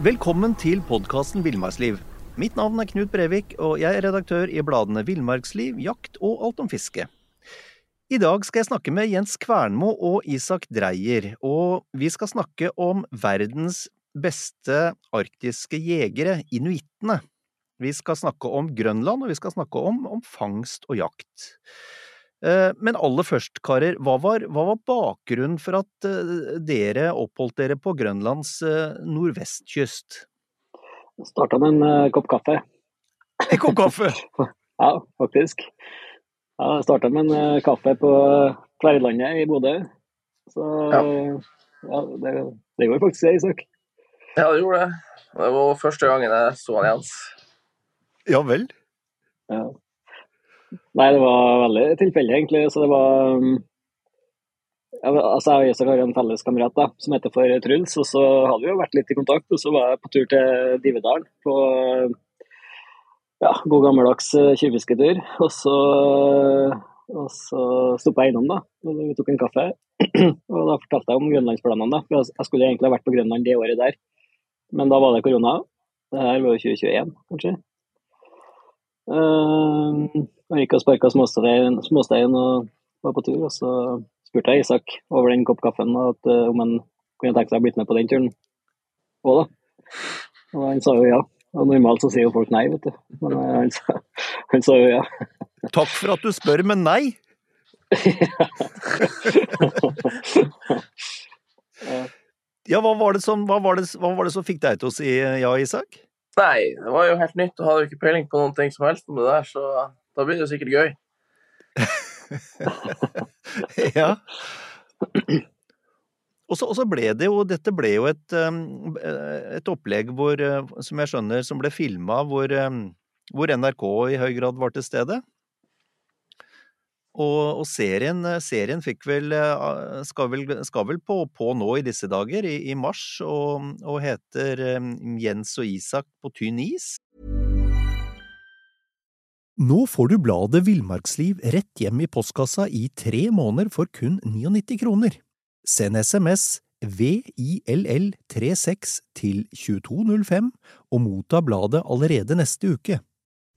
Velkommen til podkasten Villmarksliv. Mitt navn er Knut Brevik, og jeg er redaktør i bladene Villmarksliv, Jakt og Alt om fiske. I dag skal jeg snakke med Jens Kvernmo og Isak Dreyer, og vi skal snakke om verdens beste arktiske jegere, inuittene. Vi skal snakke om Grønland, og vi skal snakke om, om fangst og jakt. Eh, men aller først, karer, hva var, hva var bakgrunnen for at eh, dere oppholdt dere på Grønlands eh, nordvestkyst? Starta med en uh, kopp kaffe. En kopp kaffe? ja, faktisk. Jeg starta med en uh, kaffe på Tverrlandet i Bodø. Så ja. ja det, det går faktisk det, Isak. Ja, det gjorde det. Det var første gangen jeg så han Jens. Ja vel? Ja. Nei, det var veldig tilfeldig, egentlig. Så det var um, altså Jeg og Isak har en felles kamerat da, som heter for Truls. Og så hadde vi jo vært litt i kontakt, og så var jeg på tur til Divedalen på ja, god gammeldags eh, tjuvfisketur. Og så, og så stoppa jeg innom, da. Og vi tok en kaffe. og da fortalte jeg om grønlandsplanene. da. For jeg skulle egentlig ha vært på Grønland det året der, men da var det korona. Det her var jo 2021, kanskje. Uh, jeg gikk og sparka småstein, småstein og var på tur. Og så spurte jeg Isak over den kopp kaffen at, uh, om han kunne tenke seg å blitt med på den turen òg, da. Og han sa jo ja. Og normalt så sier jo folk nei, vet du. Men uh, han, sa, han, sa, jo ja. Takk for at du spør, men nei. ja, hva var, som, hva, var det, hva var det som fikk deg til å si ja, Isak? Nei, det var jo helt nytt og hadde jo ikke peiling på noen ting som helst om det der, så da blir det jo sikkert gøy. ja. Og så, ble det jo Dette ble jo et, um, et opplegg hvor, uh, som jeg skjønner, som ble filma, hvor, um, hvor NRK i høy grad var til stede. Og, og serien, serien, fikk vel uh, Skal vel, skal vel på, på, nå i disse dager, i, i mars, og, og, heter um, Jens og Isak på tynn is. Nå får du bladet Villmarksliv rett hjem i postkassa i tre måneder for kun 99 kroner. Send SMS VILL36 til 2205 og motta bladet allerede neste uke.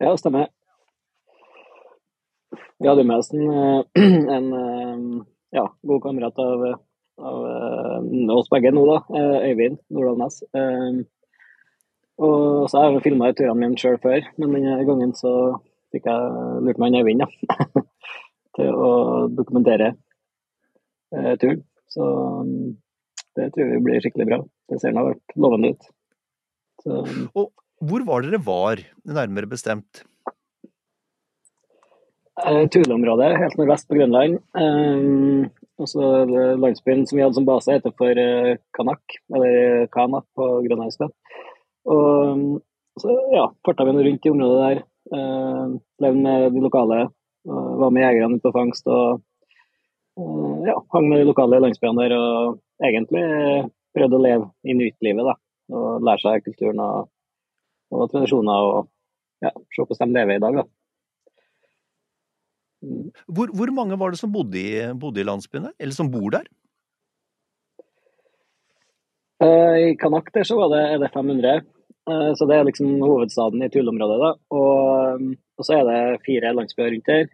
Ja, stemmer. Vi hadde med oss en, eh, en eh, ja, god kamerat av av uh, oss begge nå, da. Øyvind Nordahl Næss. Og så har jeg filma turene mine sjøl før, men denne gangen så fikk jeg lurt meg inn Øyvind ja. til å dokumentere turen. Så det tror vi blir skikkelig bra. Det ser nå lovende ut. Så, og hvor var dere var, nærmere bestemt? Tuleområdet, helt nordvest på Grønland. Um, også landsbyen som vi hadde som base, heter for uh, Kanak, eller Kana på grønlandsk. Og så ja, farta vi rundt i området der. Levde med de lokale. Var med jegerne på fangst og ja, hang med de lokale landsbyene der. Og egentlig prøvde å leve inuittlivet, da. Og lære seg kulturen og, og tradisjoner og ja, se hvordan de lever i dag, da. Hvor, hvor, mange var det som bodde i, bodde i landsbyene, eller som bor der? Uh, I Kanak der så var det, er det 500. Uh, eh, så det er liksom hovedstaden i Tullområdet. Og, um, og, så er det fire landsbyer rundt her.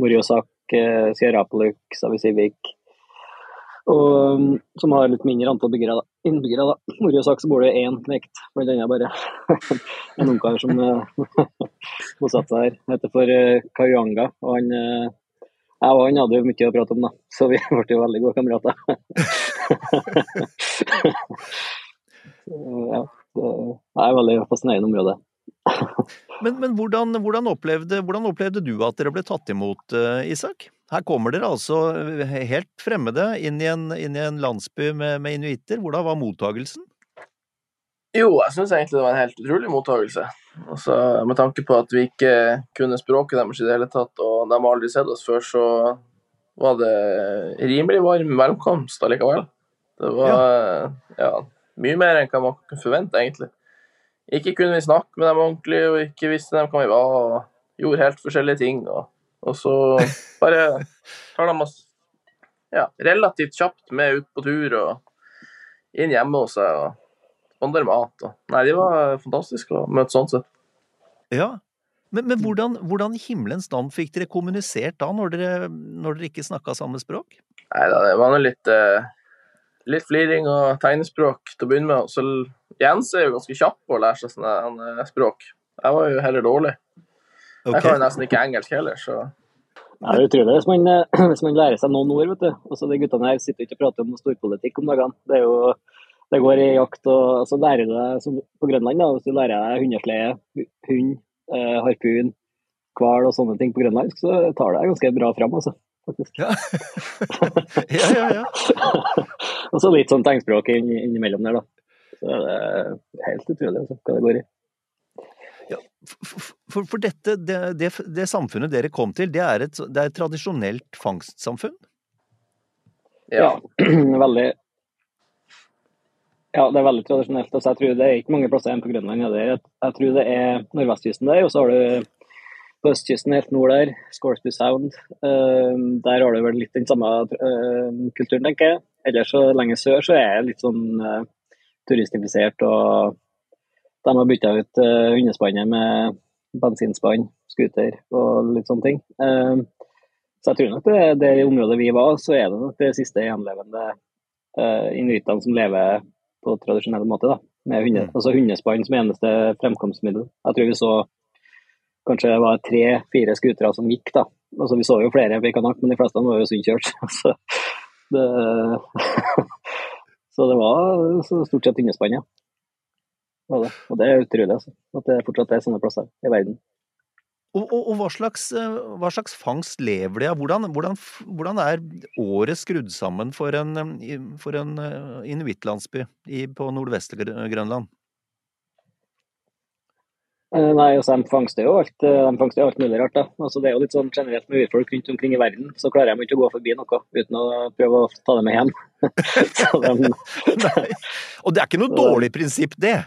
Moriosak, Sierrapoluk, Savisivik, og, um, som har litt mindre antall byggere, da. innbyggere. da. Moriosak så bor det én knekt, blant annet bare en ungkar som uh, bosatte seg her. Heter for uh, Kayuanga. Og han, uh, jeg og han hadde jo mye å prate om, da. så vi ble jo veldig gode kamerater. ja, det er et veldig fascinerende område. men, men hvordan, hvordan, opplevde, hvordan, opplevde, du at dere ble tatt imot, Isak? Her kommer dere altså helt fremmede inn i en, inn i en landsby med, med inuitter. Hvordan var mottagelsen? Jo, jeg syns egentlig det var en helt utrolig mottakelse. Altså, med tanke på at vi ikke kunne språket deres i det hele tatt, og de har aldri sett oss før, så var det rimelig varm velkomst allikevel. Det var ja. ja mye mer enn hva man kunne forvente, egentlig. Ikke kunne vi snakke med dem ordentlig, og ikke visste dem hva vi var, og gjorde helt forskjellige ting. Og, og så bare tar de oss ja, relativt kjapt med ut på tur og inn hjemme hos seg. og spandere mat. Og, nei, de var fantastiske å møte sånn sett. Ja, men, men hvordan, hvordan, himmelens navn fikk dere kommunisert da, når dere, når dere ikke snakka samme språk? Nei da, det var litt, eh, litt fliring og tegnespråk til å begynne med. Så Jens er jo ganske kjapp på å lære seg sånne eh, språk. Jeg var jo heller dårlig. Okay. Jeg kan jo nesten ikke engelsk heller, så Nei, det er utrolig hvis man, hvis man lærer seg noen ord. vet du. Også de guttene her sitter ikke og prater om storpolitikk om dagene. Det er jo det går i jakt, og så lærer du deg som på Grønland, da, hvis du lærer deg hundeslede, hund, eh, harpun, hval og sånne ting på grønlandsk, så tar det deg ganske bra fram, altså. Faktisk. Ja, ja, ja. ja. og så litt sånn tegnspråk inn, innimellom der, da. Så det er helt utrolig altså, hva det går i. Ja, for, for dette, det, det, det, samfunnet dere kom til, det er et, det er et tradisjonelt fangstsamfunn? Ja, veldig, ja, det er veldig tradisjonelt. Altså, jeg tror Det er ikke mange plasser igjen på Grønland. Jeg, jeg tror det er nordvestkysten der, og så har du på østkysten helt nord der, Scoresby Sound. Uh, der har du vel litt den samme uh, kulturen, tenker jeg. Ellers så lenge sør så er jeg litt sånn uh, turistifisert, og de har bytta ut uh, hundespannet med bensinspann, scooter og litt sånne ting. Uh, så jeg tror nok det, det området vi var, så er det nok det siste gjenlevende uh, inuittene som lever på tradisjonell måte. da, med hunde, mm. altså Hundespann som eneste fremkomstmiddel. Jeg tror vi så kanskje det var tre-fire scootere som gikk. da, altså Vi så jo flere på Kanak, men de fleste var jo sundkjørt. så, det, så det var så stort sett hundespann, ja. Og det er utrolig altså, at det fortsatt er sånne plasser i verden. Og, og, og hva, slags, eh, hva, slags, fangst lever de av? Hvordan, hvordan, hvordan, er året skrudd sammen for en, eh, for en eh, inuittlandsby på Nordvest-Grønland? Nei, altså De fangster jo alt, fangster alt mulig rart. da. Altså, det er jo litt sånn generelt med urfolk rundt omkring i verden, så klarer de ikke å gå forbi noe uten å prøve å ta det med hjem. de... Og det er ikke noe dårlig prinsipp, det?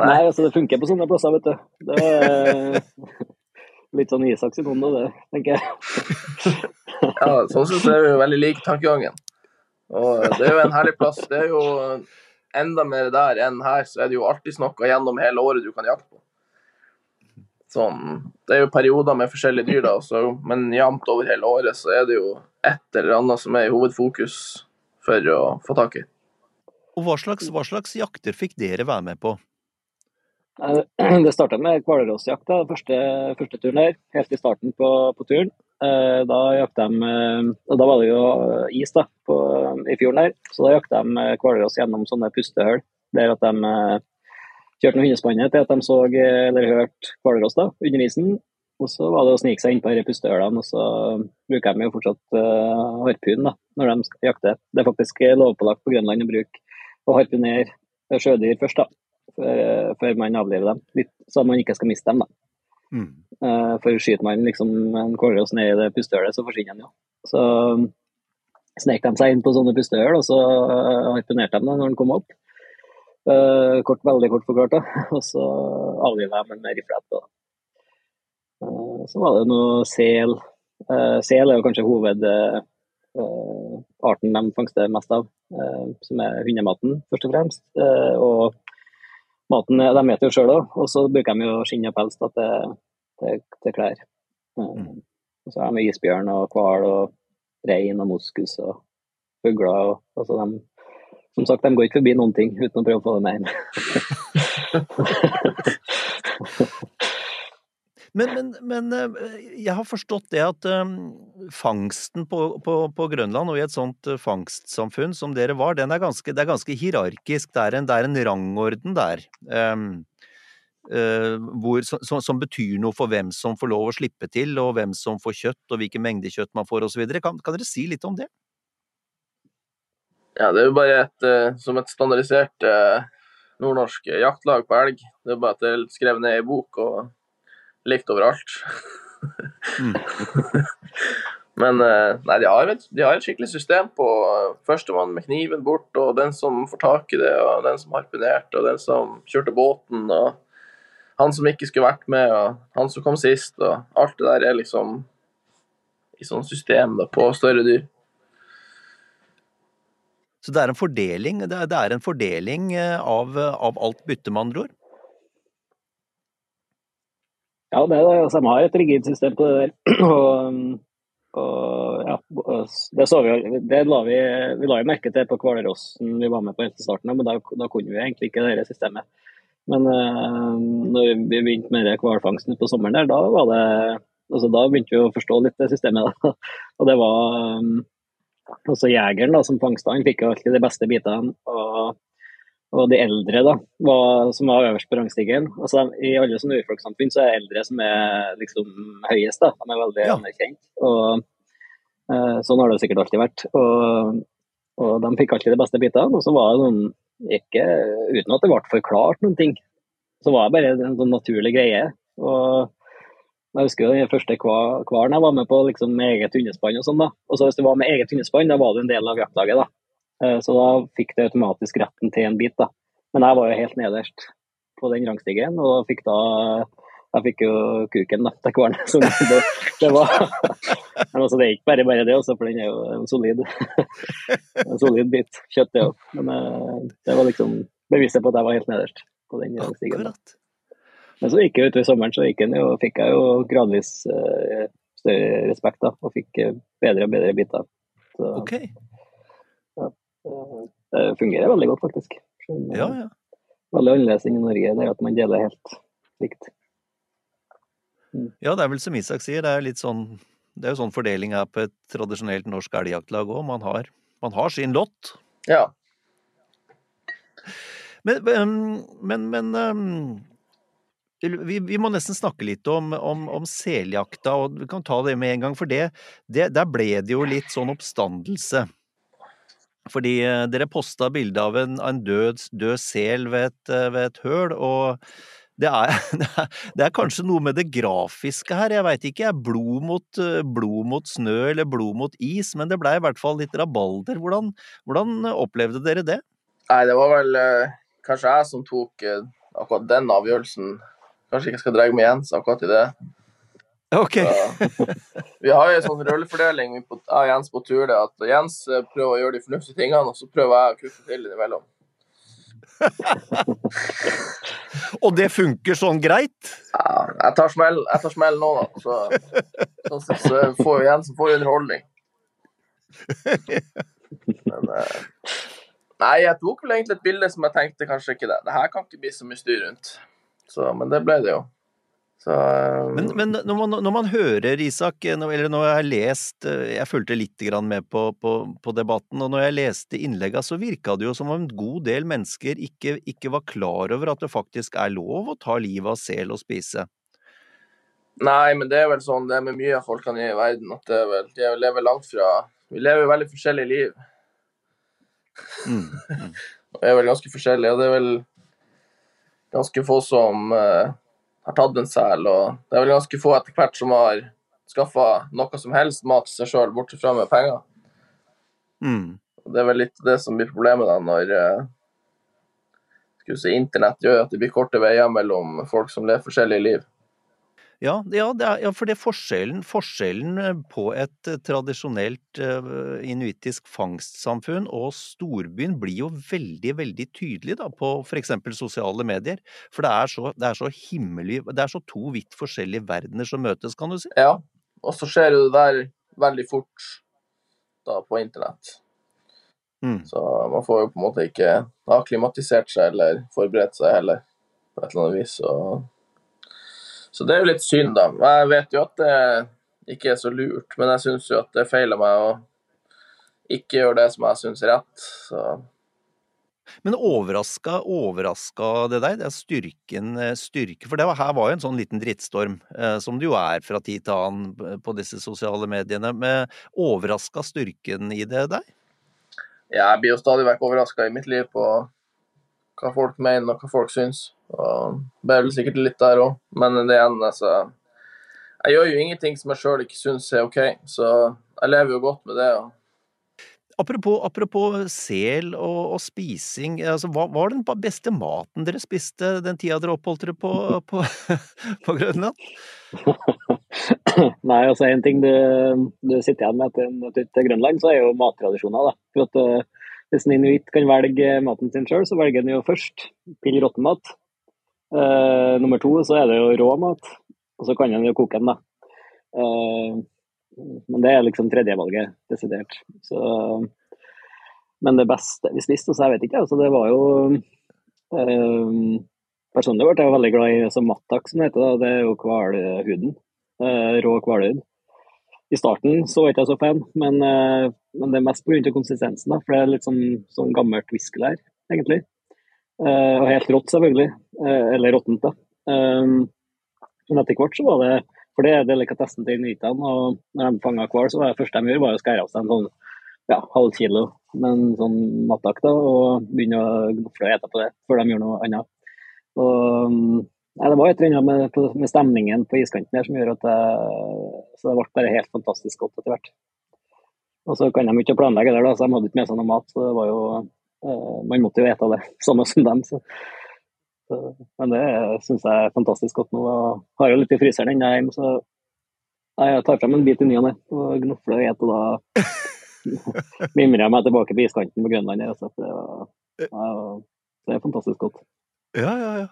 Nei, altså det funker på sånne plasser, vet du. Det er litt sånn Isaks i hånd, det, tenker jeg. ja, sånn sett er vi jo veldig like tankegangen. Og det er jo en herlig plass. Det er jo enda mer der enn her, så er det jo alltid noe gjennom hele året du kan jakte på. Sånn, det er jo perioder med forskjellige dyr, da, så, men jevnt over hele året så er det jo et eller annet som er i hovedfokus for å få tak i. Og hva slags, hva slags jakter fikk dere være med på? Det starta med hvalrossjakt første, første turen her, helt i starten på, på turen. Eh, da de eh, Og da var det jo is da, på, i fjorden her, så da jakta de hvalross gjennom sånne pustehull. Der at de eh, kjørte noe hundespannet til at de så eller hørte hvalross under isen. Og så var det å snike seg inn på disse pustehullene, og så bruker de jo fortsatt uh, harpun da, når de skal jakte. Det er faktisk lovpålagt på Grønland å bruke å harpunere sjødyr først. da før, før man avliver dem. Litt, så man ikke skal miste dem. da. Mm. Uh, for skyter man liksom en kålross ned i det pustehullet, så forsvinner den jo. Så snek de seg inn på sånne pustehull, og så harpunerte de da når den kom opp. Uh, kort, veldig kort forklart, da. Og så avliva de med rifle så var det noe sel. Sel er jo kanskje hovedarten de fangster mest av, som er hundematen, først og fremst. og maten de jo sjøl òg, og så bruker de jo skinn og pels da, til, til, til, klær. Mm. Og så har de isbjørn og hval og rein og moskus og fugler. Og, altså de, som sagt, de går ikke forbi noen ting uten å prøve å få det med hjem. Men, men, men, eh, jeg har forstått det at um, fangsten på, på, på, Grønland og i et sånt eh, fangstsamfunn som dere var, den er ganske, det er ganske hierarkisk. Det er en, det er en rangorden der. Um, uh, hvor, som, som, betyr noe for hvem som får lov å slippe til, og hvem som får kjøtt, og hvilke mengder kjøtt man får osv. Kan, kan dere si litt om det? Ja, det er jo bare et, som et standardisert nordnorsk jaktlag på elg. Det er bare at det er skrevet ned i bok og likt overalt. mm. Men eh, nei, de har, et, de har, et, skikkelig system på eh, førstemann med kniven bort, og den som får tak i det, og den som harpunerte, og den som kjørte båten, og han som ikke skulle vært med, og han som kom sist, og alt det der er liksom i sånn system da, på større dyr. Så det er en fordeling, det er, det er en fordeling eh, av, av alt bytte, med andre ord? Ja, det. Altså, de har et rigid system på det der. og og, ja, det, så vi, det la vi, vi la merke til på kvaleråsen vi var med på helt i starten, men da, da, kunne vi egentlig ikke det systemet. Men uh, når vi begynte med hvalfangsten på sommeren, der, da, var det, altså, da begynte vi å forstå litt det systemet. Da. Og det var um, også jegeren da, som fangsta, han fikk jo alltid de beste bitene. Og, og de eldre da, var, som var øverst på rangstigen. Altså, I alle sånne urfolkssamfunn så er det eldre som er liksom høyest. da, De er veldig ja. anerkjent. og eh, Sånn har det sikkert alltid vært. Og, og De fikk alltid de beste bitene. Og så var det noen, ikke uten at det ble forklart noen ting, så var det bare en sånn naturlig greie. og jeg husker jo den første hvalen jeg var med på liksom, med eget hundespann. og sånn da. Og så Hvis du var med eget hundespann, da var du en del av jaktlaget. da. Eh, så da fikk det automatisk retten til en bit. da. Men jeg var jo helt nederst på den rangstigen, og fikk da jeg fikk jo kuken da, til kvarne. Så det, det, var Men altså, det er ikke bare bare det, også, for den er jo en solid, en solid bit kjøtt, det òg. Men eh, det var liksom beviset på at jeg var helt nederst på den rangstigen. Men så gikk jeg utover sommeren, så gikk jeg, og fikk jeg jo gradvis uh, større respekt da, og fikk bedre og bedre biter. Så, okay. Det fungerer veldig godt, faktisk. Ja, ja. Veldig annerledes enn i Norge, det er at man deler helt likt. Mm. Ja, det er vel som Isak sier, det er litt sånn det er jo sånn fordeling her på et tradisjonelt norsk elgjaktlag òg. Man, man, har sin lott. Ja. Men, men, men vi, vi, må nesten snakke litt om, om, om, seljakta, og vi kan ta det med en gang. For det, det, der ble det jo litt sånn oppstandelse. Fordi eh, dere posta bilde av en, en død, død, sel ved et, eh, ved et høl, og det er, det er, kanskje noe med det grafiske her, jeg veit ikke. Blod mot, eh, blod mot snø eller blod mot is, men det blei i hvert fall litt rabalder. Hvordan, hvordan, opplevde dere det? Nei, det var vel kanskje jeg som tok akkurat den avgjørelsen. Kanskje ikke jeg skal dra meg igjen akkurat i det. Ok. vi har jo en sånn rollefordeling av Jens på tur, det at Jens eh, prøver å gjøre de fornuftige tingene, og så prøver jeg å kutte til innimellom. og det funker sånn greit? Ja, jeg tar smell, jeg tar smell nå, da. Så, så, så, så får Jens får underholdning. Men uh, Nei, jeg tok vel egentlig et bilde som jeg tenkte kanskje ikke det. Det her kan ikke bli så mye styr rundt. Så, men det ble det jo. Så, men, um, men når, man, når, man, hører Isak, eller når jeg har lest eh, Jeg fulgte litt med på, på, på, debatten, og når jeg leste innleggene, så virka det jo som om en god del mennesker ikke, ikke, var klar over at det faktisk er lov å ta livet av sel og spise. Nei, men det er vel sånn det er med mye av folkene i verden, at det er vel, de lever langt fra Vi lever jo veldig forskjellige liv. Mm, mm. og er vel ganske forskjellige, og det er vel ganske få som uh, har tatt en sel. Og det er vel ganske få etter hvert som har skaffa noe som helst mat til seg sjøl, bortsett fra med penger. Mm. Det er vel litt det som blir problemet da, når uh, si, internett gjør at det blir korte veier mellom folk som lever forskjellige liv. Ja, ja, er, ja, for det forskjellen, forskjellen eh, på et eh, tradisjonelt uh, inuittisk fangstsamfunn og storbyen blir jo veldig, veldig tydelig da, på f.eks. sosiale medier. For det er, så, det er så himmelig Det er så to vidt forskjellige verdener som møtes, kan du si. Ja, og så skjer jo det der veldig fort da på internett. Mm. Så man får jo på en måte ikke akklimatisert seg eller forberedt seg heller, på et eller annet vis. og så det er jo litt synd, da. Jeg vet jo at det ikke er så lurt, men jeg syns jo at det feiler meg å ikke gjøre det som jeg syns er rett. Så. Men overraska, overraska det deg? Det er styrken, eh, styrke For det var, her var jo en sånn liten drittstorm, eh, som det jo er fra tid til annen på disse sosiale mediene. Men overraska styrken i det deg? Ja, jeg blir jo stadig vekk overraska i mitt liv på hva folk mener og hva folk syns. Og det er vel sikkert litt der òg, men det igjen, altså Jeg gjør jo ingenting som jeg sjøl ikke syns er OK, så jeg lever jo godt med det. og Apropos, apropos sel og, og spising, altså, hva var den beste maten dere spiste den tida dere oppholdt dere på, på, på Grønland? Nei, altså en ting du, du sitter igjen med etter en tur til Grønland, så er jo mattradisjoner. da. For at uh, Hvis en inuitt kan velge maten sin sjøl, så velger en jo først pill råttenmat. Uh, nummer to så er det jo rå mat, og så kan en jo koke den. da. Uh, men det er liksom tredjevalget, desidert. Så, men det beste vi spiste, så jeg vet ikke, altså det var jo uh, Personlig ble jeg veldig glad i som mattak, som det heter. Det er jo hvalhuden. Rå hvalhud. I starten så var jeg ikke så fan, men, men det er mest pga. konsistensen. da, For det er litt sånn, sånn gammelt whiskelær, egentlig. Eh, og helt rått, selvfølgelig. Eh, eller råttent, da. Eh, men etter hvert så var det for det er delikatessen til inuittene. Og når de fanga hval, så var det første de gjorde, var å skære av seg en sånn ja, halv kilo med en sånn mattak da, og begynne å gnofle og ete på det før de gjorde noe annet. Og, nei, det var et eller annet med, med, stemningen på iskanten her som gjør at det, så det ble bare helt fantastisk godt etter hvert. Og så kan de ikke planlegge det, da, så de hadde ikke med seg noe mat. så det var jo, eh, Man måtte jo ete det, samme som dem. så men det syns jeg er fantastisk godt nå. Jeg har jo litt i fryseren ennå hjemme, så jeg tar frem en bit i ny og ne og gnofler og spiser. Og da mimrer jeg meg tilbake på iskanten på Grønland. Altså, det, var, det er fantastisk godt. Ja, ja, ja.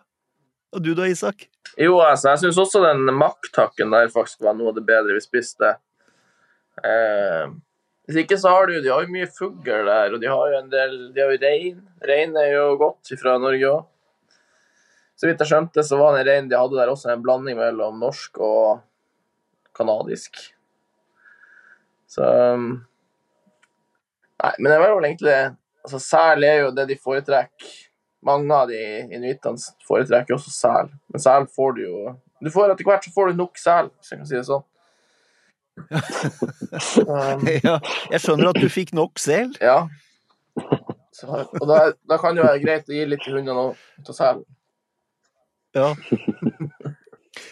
Og du da, Isak? Jo, altså, jeg syns også den makktakken der faktisk var noe av det bedre vi spiste. Eh, hvis ikke så har du De har jo mye fugl der, og de har jo en del De har jo rein. Rein er jo godt fra Norge òg. Så vidt jeg skjønte, så var den reinen de hadde der også en blanding mellom norsk og kanadisk. Så um, Nei, men det var vel egentlig altså Sel er jo det de foretrekker. Mange av de inuittene foretrekker også sel, men sel får du jo du får Etter hvert så får du nok sel, hvis jeg kan si det sånn. um, ja, jeg skjønner at du fikk nok sel. Ja. Så, og da, da, kan det jo være greit å gi litt til hundene òg, til selen. Ja.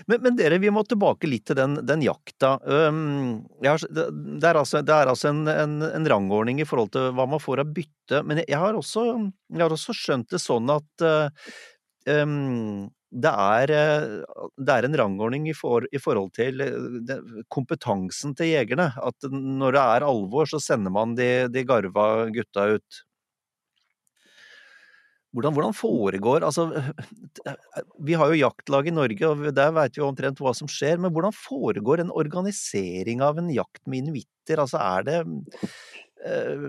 Men, men, dere, vi må tilbake litt til den, den jakta. Det, er altså, det er altså en, en, en, rangordning i forhold til hva man får av bytte, men jeg har også, jeg har også skjønt det sånn at um, det, er, det er, en rangordning i, for, i forhold til kompetansen til jegerne. At når det er alvor, så sender man de, de garva gutta ut. Hvordan, hvordan, foregår Altså, vi har jo jaktlag i Norge, og der vet vi omtrent hva som skjer, men hvordan foregår en organisering av en jakt med inuitter? Altså, er det, eh,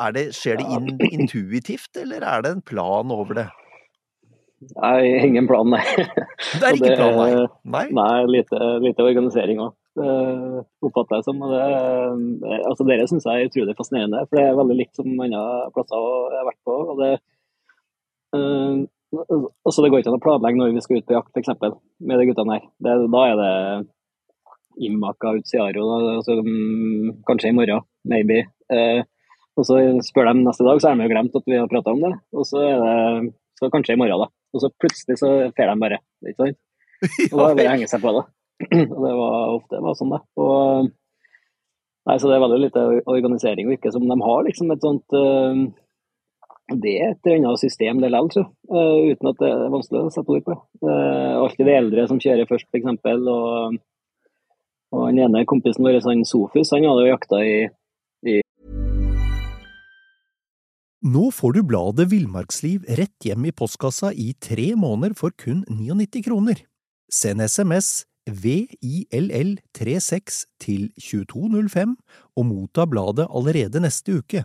er det Skjer det in, intuitivt, eller er det en plan over det? Nei, ingen plan, nei. Det er ikke plan, nei? Nei, nei lite, lite organisering òg. Uh, oppfatter jeg som. Og det, uh, altså Dere syns jeg er utrolig fascinerende, for det er veldig likt som andre plasser jeg har vært på. og det uh, altså Det går ikke an å planlegge når vi skal ut på jakt, f.eks. med de guttene her. Det, da er det Imaka Utsiaro, altså, um, kanskje i morgen, maybe. Uh, og så spør de neste dag, så har de jo glemt at vi har prata om det. Og så er det så kanskje i morgen, da. Og så plutselig så får de bare. ikke sant? Og da vil de henge seg på det. Og det var ofte det var sånn, det. Og, nei, så det er veldig lite organisering, virker som de har liksom et sånt uh, Det er et eller annet system det likevel, uh, uten at det er vanskelig å sette ord på. Uh, alltid de eldre som kjører først, f.eks. Og, og den ene kompisen vår, han Sofus, han hadde jo jakta i nå får du bladet Villmarksliv rett hjem i postkassa i tre måneder for kun 99 kroner. Send SMS VILL36 til 2205 og motta bladet allerede neste uke.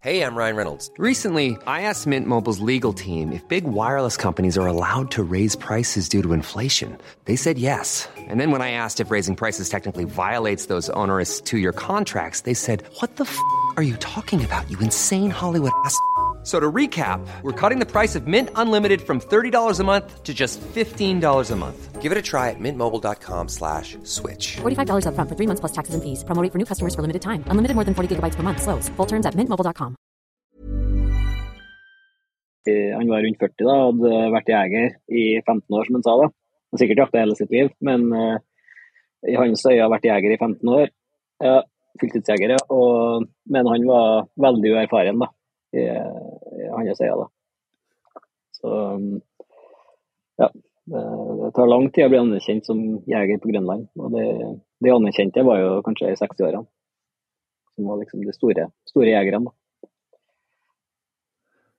Hey, I'm Ryan Reynolds. Recently, I asked Mint Mobile's legal team if big wireless companies are allowed to raise prices due to inflation. They said yes. And then when I asked if raising prices technically violates those onerous two-year contracts, they said, what the f*** are you talking about, you insane Hollywood ass?" So to recap, we're cutting the price of Mint Unlimited from $30 a month to just $15 a month. Give it a try at mintmobile.com slash switch. $45 up front for three months plus taxes and fees. Promo for new customers for limited time. Unlimited more than 40 gigabytes per month. Slows. Full terms at mintmobile.com. Han var rundt 40 da, hadde vært jeger i 15 år, som han sa. da. Han har sikkert jakta hele sitt liv, men uh, i hans øyne har vært jeger i 15 år. Ja, fulltidsjeger, ja. Og, men han var veldig uerfaren da, i, i hans øyne. Så ja. Det, det, tar lang tid å bli anerkjent som jeger på Grønland. Og det, de anerkjente var jo kanskje i 60-årene. Som var liksom de store, store jegerne.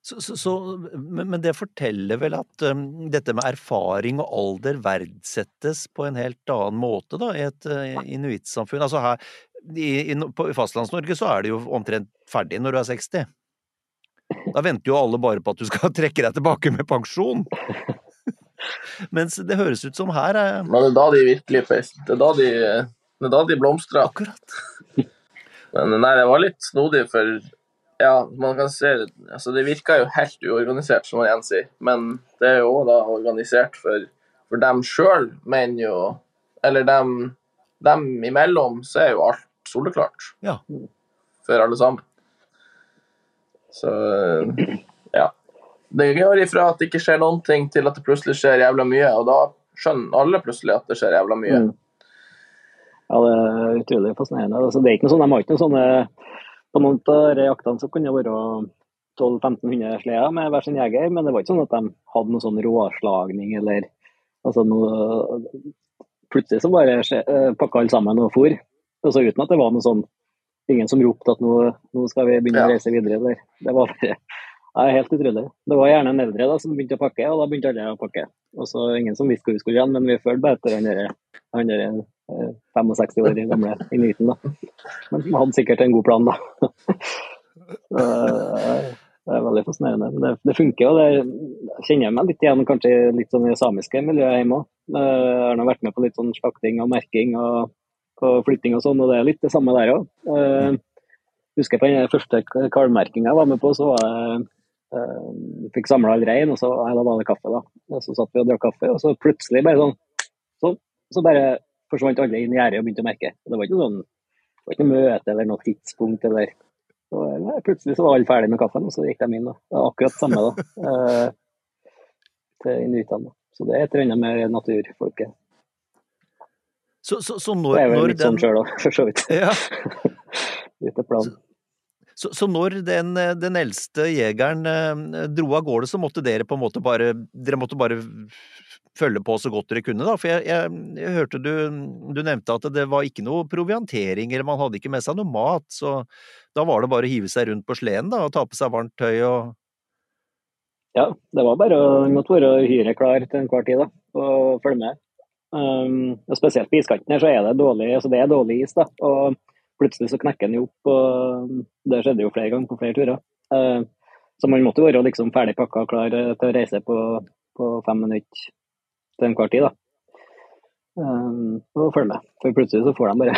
Så, så, så, men det forteller vel at um, dette med erfaring og alder verdsettes på en helt annen måte da, i et uh, inuittsamfunn? Altså her, i, i, på Fastlands-Norge så er det jo omtrent ferdig når du er 60. Da venter jo alle bare på at du skal trekke deg tilbake med pensjon. Mens det høres ut som her er Men det er da de virkelig feist. Det er da de, det er da de blomstrer. Akkurat. Men nei, det var litt snodig, for ja, man kan se altså Det virker jo helt uorganisert, som Jens sier. Men det er jo da organisert for, for dem sjøl, mener jo Eller dem, dem, imellom, så er jo alt soleklart. Ja. For alle sammen. Så ja. Det går ifra at det ikke skjer noen ting, til at det plutselig skjer jævla mye. Og da skjønner alle plutselig at det skjer jævla mye. Mm. Ja, det er utrolig fascinerende. Altså, det er ikke noe sånn, De har ikke noe sånne på noen av jaktene så kunne det være 1200-1500 sleder med hver sin jeger, men det var ikke sånn at de hadde noe sånn råslagning eller altså noe Plutselig så bare uh, pakka alle sammen og for. Altså uten at det var noe sånn Ingen som ropte at nå, nå skal vi begynne ja. å reise videre. Der. Det var bare ja, helt utrolig. Det var gjerne en eldre da, som begynte å pakke, og da begynte alle å pakke. Og så Ingen som visste hvor vi skulle hen, men vi følte bare etter han der 65 år gamle inuitten. da. Men han hadde sikkert en god plan, da. Det er veldig fascinerende. Men det, det funker jo. Det kjenner jeg meg litt igjen kanskje litt sånn i det samiske miljøet hjemme òg. Jeg har vært med på litt sånn slakting og merking og, og flytting og sånn, og det er litt det samme der òg. Jeg husker på den første kalvmerkinga jeg var med på, så var jeg uh, fikk samla all rein, og så da var det kaffe. da. Og Så satt vi og drakk kaffe, og så plutselig bare sånn så, så bare forsvant alle inn i gjerdet og begynte å merke. Det var ikke sånn, det var ikke noe møte eller noe tidspunkt. eller så, nei, Plutselig så var alle ferdig med kaffen, og så gikk de inn. Da. Det var akkurat samme da, uh, til inuittene. Så det er et eller annet med naturfolket. Så, så, så når, det er vel litt den... sånn den sjøl òg, for så vidt. ja. Litt av planen. Så, så når den, den eldste jegeren eh, dro av gårde, så måtte dere på en måte bare Dere måtte bare følge på så godt dere kunne, da? For jeg, jeg, jeg hørte du, du nevnte at det var ikke noe proviantering, eller man hadde ikke med seg noe mat, så da var det bare å hive seg rundt på sleden da, og ta på seg varmt tøy og Ja, det var bare å måtte være uhyre klar til enhver tid da, og følge med. Um, og spesielt på iskanten her så er det dårlig, altså det er dårlig is. da, og Plutselig så knekker den jo opp, og det skjedde jo flere ganger på flere turer. Uh, så man måtte være liksom ferdig pakka og klar til å reise på, på fem minutter til enhver tid. da. Um, og følg med, for plutselig så får de bare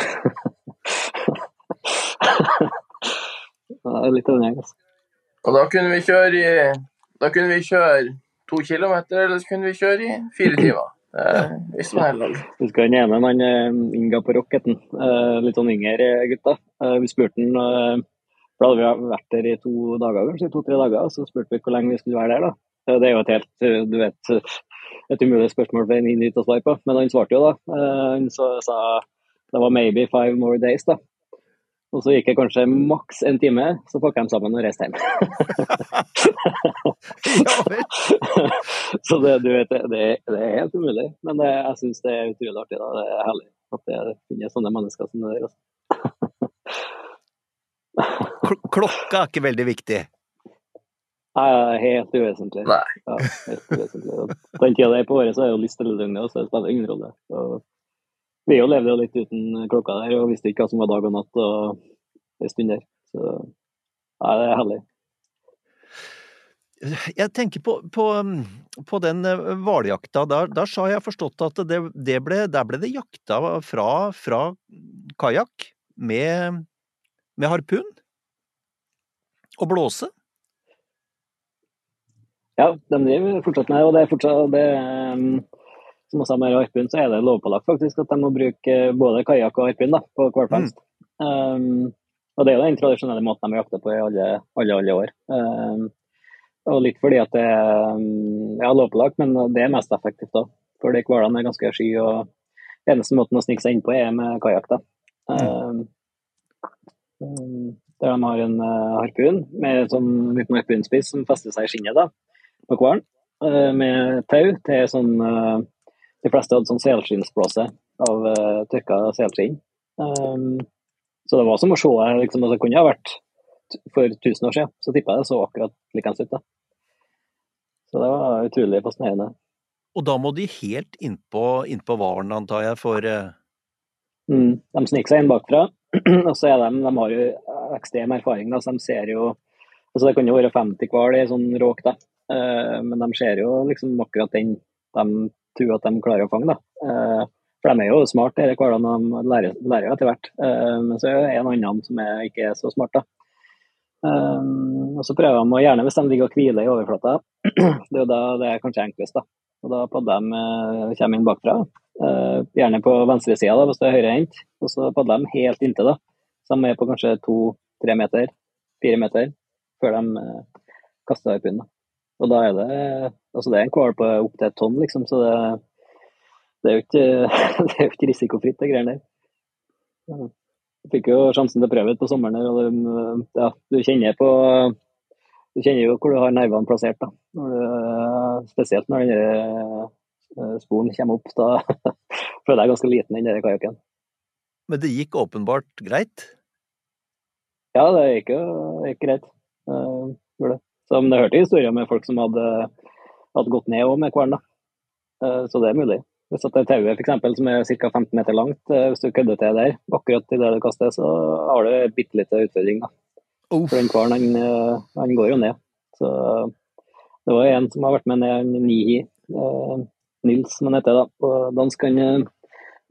litt avhengig, altså. Og da kunne vi kjøre i Da kunne vi kjøre to kilometer, eller så kunne vi kjøre i fire timer. Eh, man heller. Husker han ene, han eh, Inga på Rocketen, eh, litt sånn yngre gutta. Eh, vi spurte han For da hadde vi vært der i to dager, kanskje to-tre dager, og så spurte vi hvor lenge vi skulle være der. da. Det er jo et helt du vet, et umulig spørsmål for en inuitt å svare på, men han svarte jo da. Han sa det var maybe five more days, da. Og så gikk det kanskje maks en time, så pakka de sammen og reiste hjem. Så det, du vet, det, det, det er helt umulig. Men det, jeg syns det er utrolig artig. da. Det er herlig at det finnes sånne mennesker som det der. Klokka er ikke veldig viktig. Nei, det helt uvesentlig. Nei. Ja, helt uvesentlig. Den tida det er på året, så er det jo lyst til døgnet, og så det spiller ingen rolle. Så vi jo levde jo litt uten klokka der, og visste ikke hva som var dag og natt og en stund der. Så nei, det er herlig. Jeg tenker på, på, på den eh, hvaljakta. Der, der har jeg forstått at det, det ble, der ble det jakta fra, fra kajakk med, med harpun og blåse. Ja, de driver fortsatt med og det. er fortsatt, det um, som også med harpun, så er det lovpålagt faktisk at de må bruke både kajakk og harpun da, på hvalfangst. Mm. Um, og det er jo den tradisjonelle måten de jakter på i alle, alle, alle år. Um, og litt fordi at det er ja, lovpålagt, men det er mest effektivt da. Fordi hvalene er ganske sky, og eneste måten å snike seg innpå er med kajakk. Mm. Um, der de har en uh, harpun med sånn liten harpunspiss som fester seg i skinnet da, på hvalen. Uh, med tau til sånn uh, De fleste hadde sånn selskinnsblåse av uh, tørka selskinn. Um, så det var som å se liksom, altså, Det kunne ha vært for 1000 år siden, så tippa jeg det så akkurat likeens ut. da. Så det var utrolig fascinerende. Og da må de helt innpå inn hvalen, antar jeg, for mm, De sniker seg inn bakfra. og så er de, de har jo ekstrem erfaring, da, så de ser jo altså Det kan jo være 50 hval i sånn råk, da. Uh, men de ser jo liksom akkurat den de tror at de klarer å fange. da. Uh, for de er jo smarte, disse hvalene. De lærer, lærer jo etter hvert. Uh, men så er det en annen som er, ikke er så smart. da. og så prøver de å gjerne, hvis de ligger og hviler i overflata, det er jo da det er kanskje enklest. da. Og da padler de kommer inn bakfra. gjerne på venstresida hvis det er høyrehendt. Og så padler de helt inntil. da. Så de er på kanskje to-tre meter, fire meter, før de kaster harpunen. Og da er det altså det er en hval på opptil et tonn, liksom, så det, det, er jo ikke, det er jo ikke risikofritt, det greiene der. Jeg fikk jo sjansen til å prøve det på sommeren, og det, ja, du kjenner på du kjenner jo hvor du har nervene plassert. da. Når du, spesielt når den sporen kommer opp. Da føler jeg ganske liten den kajakken. Men det gikk åpenbart greit? Ja, det gikk jo gikk greit. Uh, det. Så, men jeg hørte historier med folk som hadde, hadde gått ned med kvalen. Uh, så det er mulig. Hvis det er tauet f.eks. som er ca. 15 meter langt, uh, hvis du kødder til der akkurat idet du kaster, så har du bitte liten utfordring. da. For den kvaren han, uh, han, går jo ned. Så det var en som har vært med ned en Nihi, Nils som han heter da, på dansk. Han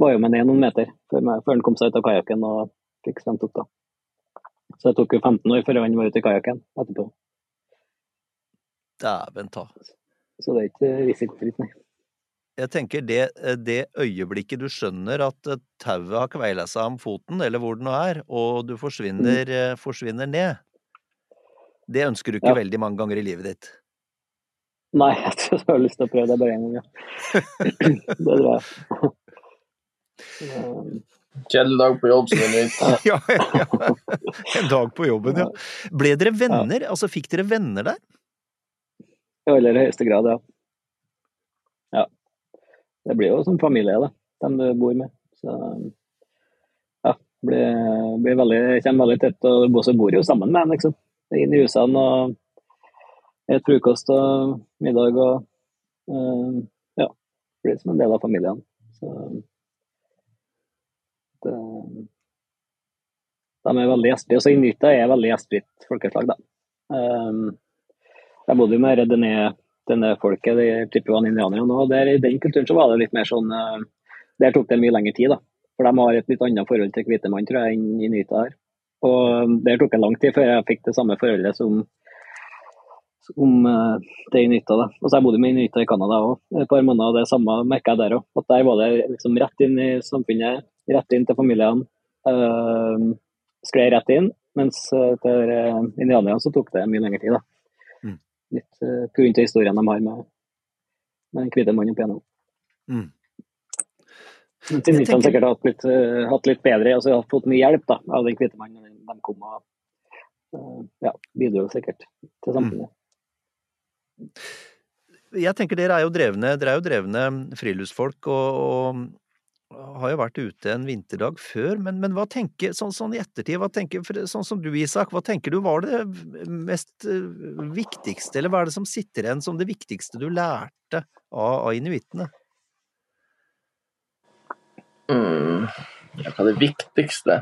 var jo med ned noen meter før, før han kom seg ut av kajakken og fikk spent opp. da. Så det tok jo 15 år før han var ute i kajakken etterpå. Dæven ta. Så det er ikke risikofritt, nei. Jeg tenker det, det, øyeblikket du skjønner at tauet har kveila seg om foten, eller hvor det nå er, og du forsvinner, mm. forsvinner ned, det ønsker du ikke ja. veldig mange ganger i livet ditt? Nei, jeg tror jeg har lyst til å prøve det bare én gang, ja. det tror jeg. Kjedelig dag på jobb, det ja, ja. En dag på jobben, ja. Ble dere venner? Altså, fikk dere venner der? I aller høyeste grad, ja. Ja. Det blir jo som familie, da. Dem du bor med. Så ja. Blir, blir veldig, kommer veldig tett, og så bor jo sammen med dem, liksom. Inn i husene og et frokost og middag og uh, ja. Blir som en del av familien. Så det, de er veldig gjestfrie. Så Inuitter er veldig gjestfritt folkeslag, da. Um, jeg bodde jo med Redené-folket, de Chippewan-indianerne, og der, i den kulturen så var det litt mer sånn uh, Der tok det mye lengre tid, da. For de har et litt annet forhold til hvite mann, tror jeg, enn inuitter har. Og der tok det lang tid før jeg fikk det samme forholdet som om uh, det inuitter. Og så jeg bodde med inuitter i Canada òg et par måneder, og det samme merka jeg der òg. Der var det liksom rett inn i samfunnet, rett inn til familiene. Uh, sklei rett inn. Mens uh, indianerne så tok det mye lengre tid. da. Mm. Litt uh, pga. historien de har med, med den hvite mannen opp igjennom. Mm. Tenker... har sikkert hatt litt, uh, hatt litt bedre, altså fått mye hjelp da, av den hvite mannen. De kom og uh, ja, bidro sikkert til samfunnet. Mm. Jeg tenker Dere er jo drevne, dere er jo drevne friluftsfolk, og, og, har jo vært ute en vinterdag før, men, men hva tenker, sånn, sånn, i ettertid, hva tenker, sånn som du Isak, hva tenker du var det mest uh, viktigste, eller hva er det som sitter igjen som det viktigste du lærte av, av inuittene? Mm, hva er det viktigste?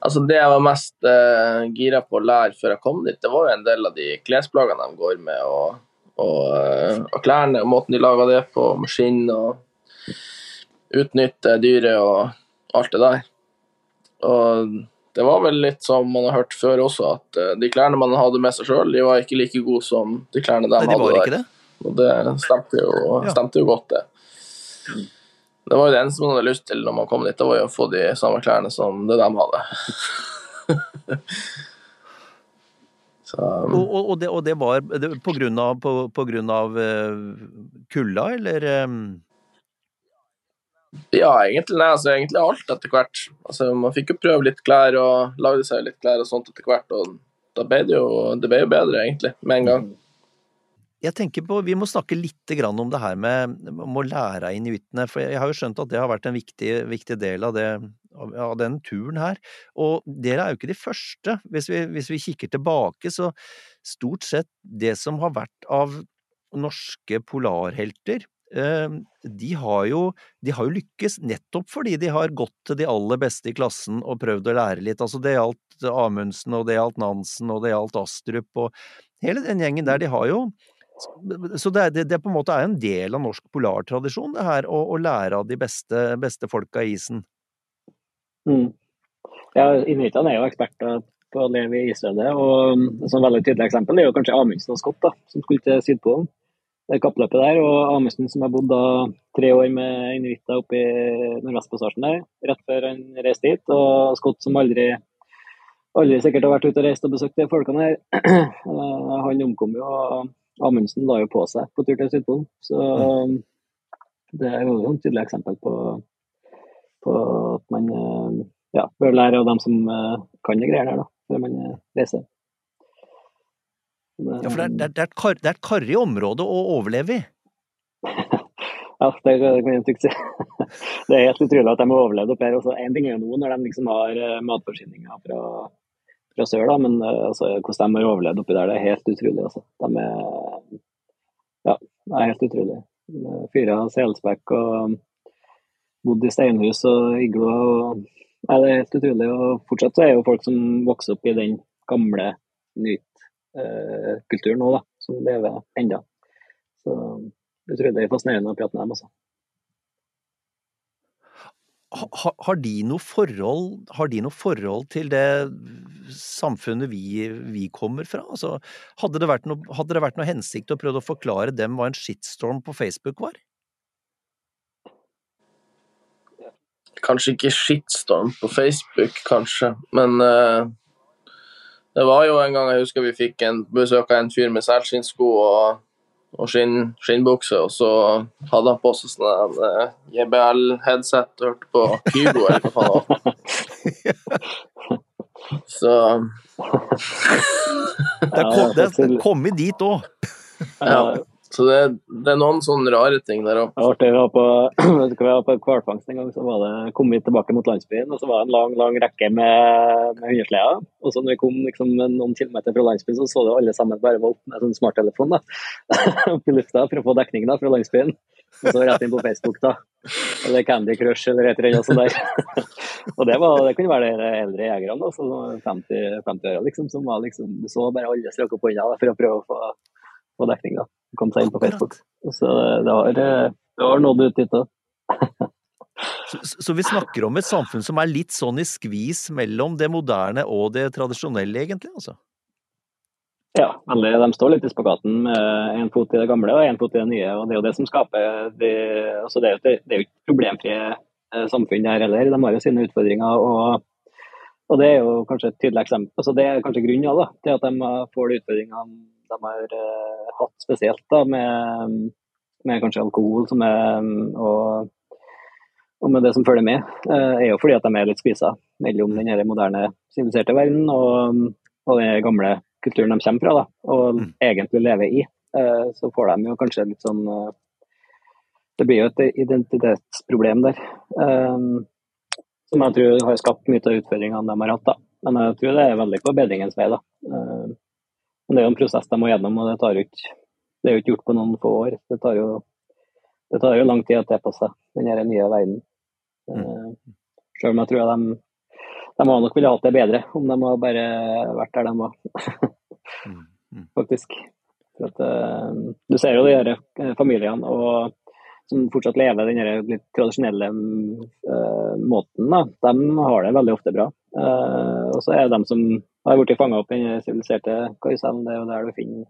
Altså Det jeg var mest uh, gira på å lære før jeg kom dit, det var jo en del av de klesplagene de går med, og, og, uh, og klærne, og måten de lager det på, med skinn og utnytte dyret og alt det der. Og det var vel litt som man har hørt før også, at eh, de klærne man hadde med seg sjøl, de var ikke like gode som de klærne de Nei, de hadde der. det. Og det stemte jo, Ja. stemte jo godt, det. Det var jo det eneste man hadde lyst til når man kom dit, det var jo å få de samme klærne som det de hadde. Så Og, og, og, det, og det var på grunn av, på, på grunn av eh, kulda, eller eh, ja, egentlig, nei, altså, egentlig alt etter hvert. Altså, man fikk jo prøve litt klær og lagde seg litt klær og sånt etter hvert, og da ble det jo, det ble jo bedre, egentlig, med en gang. Jeg tenker på, Vi må snakke litt om det her med om å lære av inuittene. For jeg har jo skjønt at det har vært en viktig, viktig del av, det, av, av den turen her. Og dere er jo ikke de første. Hvis vi, hvis vi kikker tilbake, så stort sett det som har vært av norske polarhelter, de har, jo, de har jo lykkes nettopp fordi de har gått til de aller beste i klassen og prøvd å lære litt. Altså det gjaldt Amundsen, og det gjaldt Nansen, og det gjaldt Astrup, og hele den gjengen der, de har jo så det, det, det på en måte er en del av norsk polartradisjon, det her, å, å lære av de beste, beste folka i isen. Mm. Ja, Inuittene er jo eksperter på å leve i isødet. og Et sånn veldig tydelig eksempel er jo kanskje Amundsen og Scott, da, som skulle til Sydpolen. Det kappløpet der, og Amundsen som har bodd da tre år med inuitter oppe i Nordvestpassasjen der, rett før han reiste dit. Og Scott som aldri, aldri sikkert har vært ute og reist og besøkt de folkene her. Eh, han omkom jo, og Amundsen la jo på seg på tur til Sydpolen. Så um, det er jo et tydelig eksempel på, på at man eh, ja, bør lære av dem som eh, kan de greiene her, da, før man reiser. Men, Ja, for det er, det er, det er, kar, det er et karrig område å overleve i. Ja, det kan jeg trygt si. Det er helt utrolig at de har overlevd oppe her. Én en ting er jo nå når de liksom har eh, matforsyninger fra, fra sør, da, men eh, altså, hvordan de har overlevd oppi der, det er helt utrolig. Altså. De er, ja, det er helt utrolig. Fyra selspekk og bodd i steinhus og iglo. Og, ja, det er helt utrolig. Og fortsatt så er jo folk som vokser opp i den gamle nyt-kulturen nå, da, som lever enda. Så utrolig fascinerende å prate med dem. Altså. Har, har, de noe forhold, har de noe forhold til det samfunnet vi, vi kommer fra? Altså, hadde, det vært noe, hadde det vært noe hensikt å prøve å forklare dem hva en shitstorm på Facebook var? Kanskje ikke shitstorm på Facebook, kanskje, men eh, det var jo en gang jeg husker vi fikk en besøk av en fyr med selskinnsko og, og skinn, skinnbukse, og så hadde han på seg sånn uh, JBL-headset og hørte på Kygo, eller hva faen det var. Så Det er, kom, det er kommet dit òg. ja. Så det, det er noen sånne rare ting der òg. Jeg var, på, på hvalfangst en gang, så det, kom vi tilbake mot landsbyen, og så var det en lang lang rekke med, med hundesleder. Og så når vi kom liksom, noen kilometer fra landsbyen, så så du alle sammen bare var med sånn smarttelefon da, opp i lufta for å få dekning da, fra landsbyen. Og så rett inn på Facebook, da. Eller Candy Crush eller et eller annet sånt der. og det, var, det kunne være de eldre jegerne, da, så 50, 50 år, liksom, som var liksom Du så bare alle strakk opp hånda for å prøve å få, få dekning. da kom seg inn på Facebook. Så det har, det har nådd ut dit òg. Så, så vi snakker om et samfunn som er litt sånn i skvis mellom det moderne og det tradisjonelle, egentlig? altså? Ja, veldig. De står litt i spagaten med en fot i det gamle og en fot i det nye. og Det er jo det som skaper de, altså det, er jo, det er jo ikke problemfrie eh, samfunn her heller. De har jo sine utfordringer. og og Det er jo kanskje et tydelig eksempel. altså Det er kanskje grunnen ja, da, til at de får de utfordringene de har uh, hatt spesielt, da, med, med, kanskje alkohol som er, og, og med det som følger med, uh, er jo fordi at de er litt skvisa mellom den moderne, siviliserte verden og, og den gamle kulturen de kommer fra da, og mm. egentlig lever i. Uh, så får de jo kanskje litt sånn Det blir jo et identitetsproblem der. som jeg tror har skapt mye av utfordringene de har hatt. da. Men jeg tror det er veldig på bedringens vei. da. Men det er jo en prosess de må gjennom, og det, tar jo ikke, det er jo ikke gjort på noen få år. Det tar jo, det tar jo lang tid å tilpasse den nye verden. Mm. Selv om jeg tror de, de har nok ville hatt det bedre om de hadde bare vært der de var, faktisk. For at, du ser jo de disse familiene, og som fortsatt lever den litt tradisjonelle uh, måten, da, de har det veldig ofte bra. Uh, og så er det de som har blitt fanga opp i den siviliserte karusellen, det er jo der du finner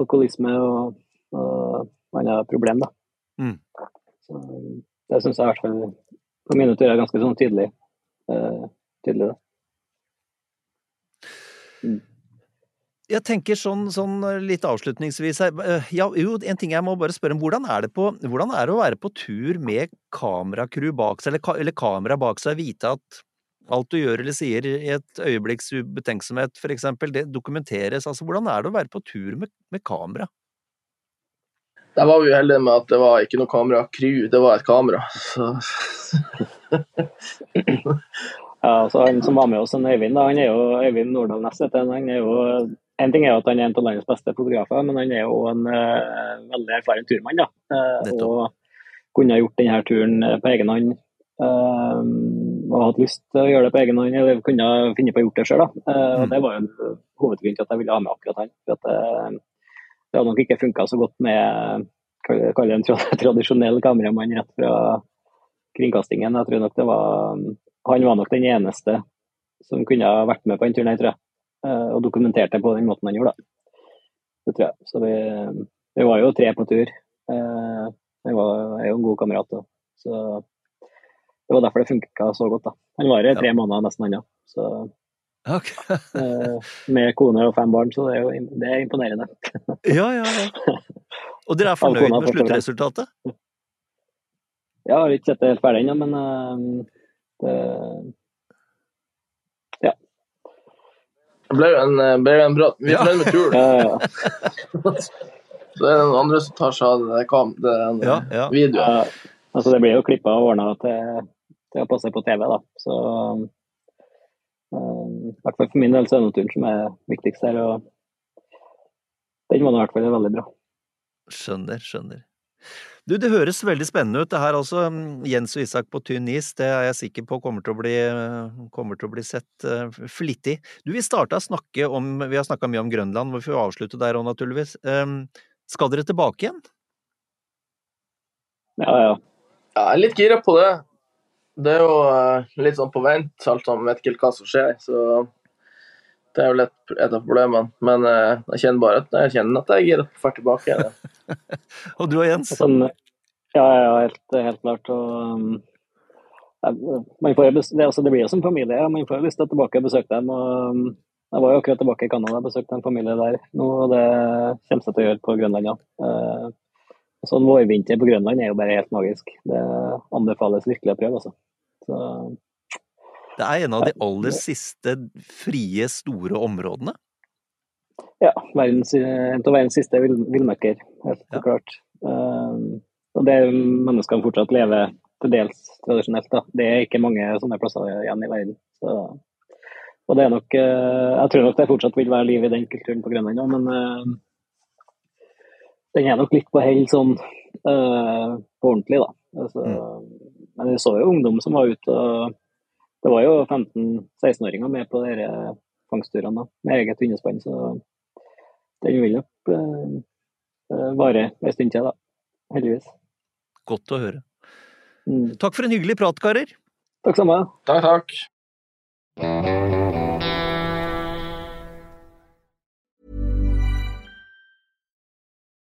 alkoholisme og, og andre problem. da. Mm. Så, det syns jeg i hvert fall på mine turer er ganske sånn tydelig. Uh, tydelig da. Mm. Jeg tenker sånn, sånn, litt avslutningsvis her eh, ja, Jo, en ting jeg må bare spørre om. Hvordan er det, på, hvordan er det å være på tur med kameracrew bak seg, eller, eller kamera bak seg, vite at alt du gjør eller sier i et øyeblikks ubetenksomhet, for eksempel, det dokumenteres? Altså, hvordan er det å være på tur med, med kamera? Der var vi heldige med at det var ikke noe kameracrew, det var et kamera. Så. ja, så Han som var med oss, Øyvind, da, han er jo Øyvind Nordahl. Han er jo en ting er jo at han er en av landets beste fotografer, men han er jo en uh, veldig erfaren turmann. da, uh, Og kunne ha gjort denne turen eh, på egen hånd. Uh, og hatt lyst til å gjøre det på egen hånd, eller kunne finne på å gjøre det sjøl. Uh, mm. Det var jo hovedgrunnen til at jeg ville ha med akkurat han. for at Det hadde nok ikke funka så godt med kall det en tradisjonell kameramann rett fra kringkastingen. Jeg tror nok det var Han var nok den eneste som kunne ha vært med på den turen, jeg tror jeg. Eh, og dokumenterte på den måten han gjorde. Da. Det tror jeg. Så vi, vi var jo tre på tur. Eh, jeg var, er jo en god kamerat. Da. Så det var derfor det funka så godt. da. Han var i tre ja. måneder nesten, ennå. Så okay. Eh, med kone og fem barn, så det er jo det er imponerende. ja, ja, ja. Og dere er fornøyd med sluttresultatet? Ja, jeg har ikke sett det helt ferdig ennå, men det Det ble jo en, eh, ble en bra Vi er fornøyd med turen. Så det er den andre som tar seg av det, den ja, ja. videoen. altså det blir jo klippa og ordna til, til å passe på TV, da. Så um, i hvert fall for min del så er det turen som er viktigst her. og Den var i hvert fall veldig bra. Skjønner, skjønner. Du, det høres veldig spennende ut det her altså. Jens og Isak på tynn is, det er jeg sikker på kommer til å bli, kommer til å bli sett uh, flittig. Du, vi starta å snakke om Vi har snakka mye om Grønland, vi får avslutte der òg, naturligvis. Um, skal dere tilbake igjen? Ja, ja. Ja, jeg er litt gira på det. Det er jo uh, litt sånn på vent, alt sammen. Vet ikke helt hva som skjer. Så det er vel et, et av problemene. Men uh, jeg kjenner bare at jeg kjenner at jeg er gira på tilbake igjen. og du og Jens? Sånn, ja, ja, helt, helt klart. Og, um, får, det, altså, det, blir jo som familie. Man får lyst til å tilbake og besøke dem. Og, um, jeg var jo akkurat tilbake i Canada og besøkte en familie der nå, og det kommer jeg til å gjøre på Grønland. Ja. Uh, sånn vårvinter på Grønland er jo bare helt magisk. Det anbefales virkelig å prøve. Altså. Så, det er en av de aller siste frie, store områdene? Ja, verdens, en av verdens siste villmarker, helt ja. klart. Um, og det menneskene fortsatt lever til dels tradisjonelt. Da. Det er ikke mange sånne plasser igjen i verden. Så, og det er nok, uh, Jeg tror nok det fortsatt vil være liv i den kulturen på Grønland, men uh, den er nok litt på hell sånn uh, på ordentlig, da. Altså, mm. Men vi så jo ungdom som var ute og Det var jo 15-16-åringer med på disse fangstturene med eget hundespann. så den vil nok uh, vare en stund til, da. Heldigvis. Godt å høre. Mm. Takk for en hyggelig prat, karer. Takk samme. Takk, takk.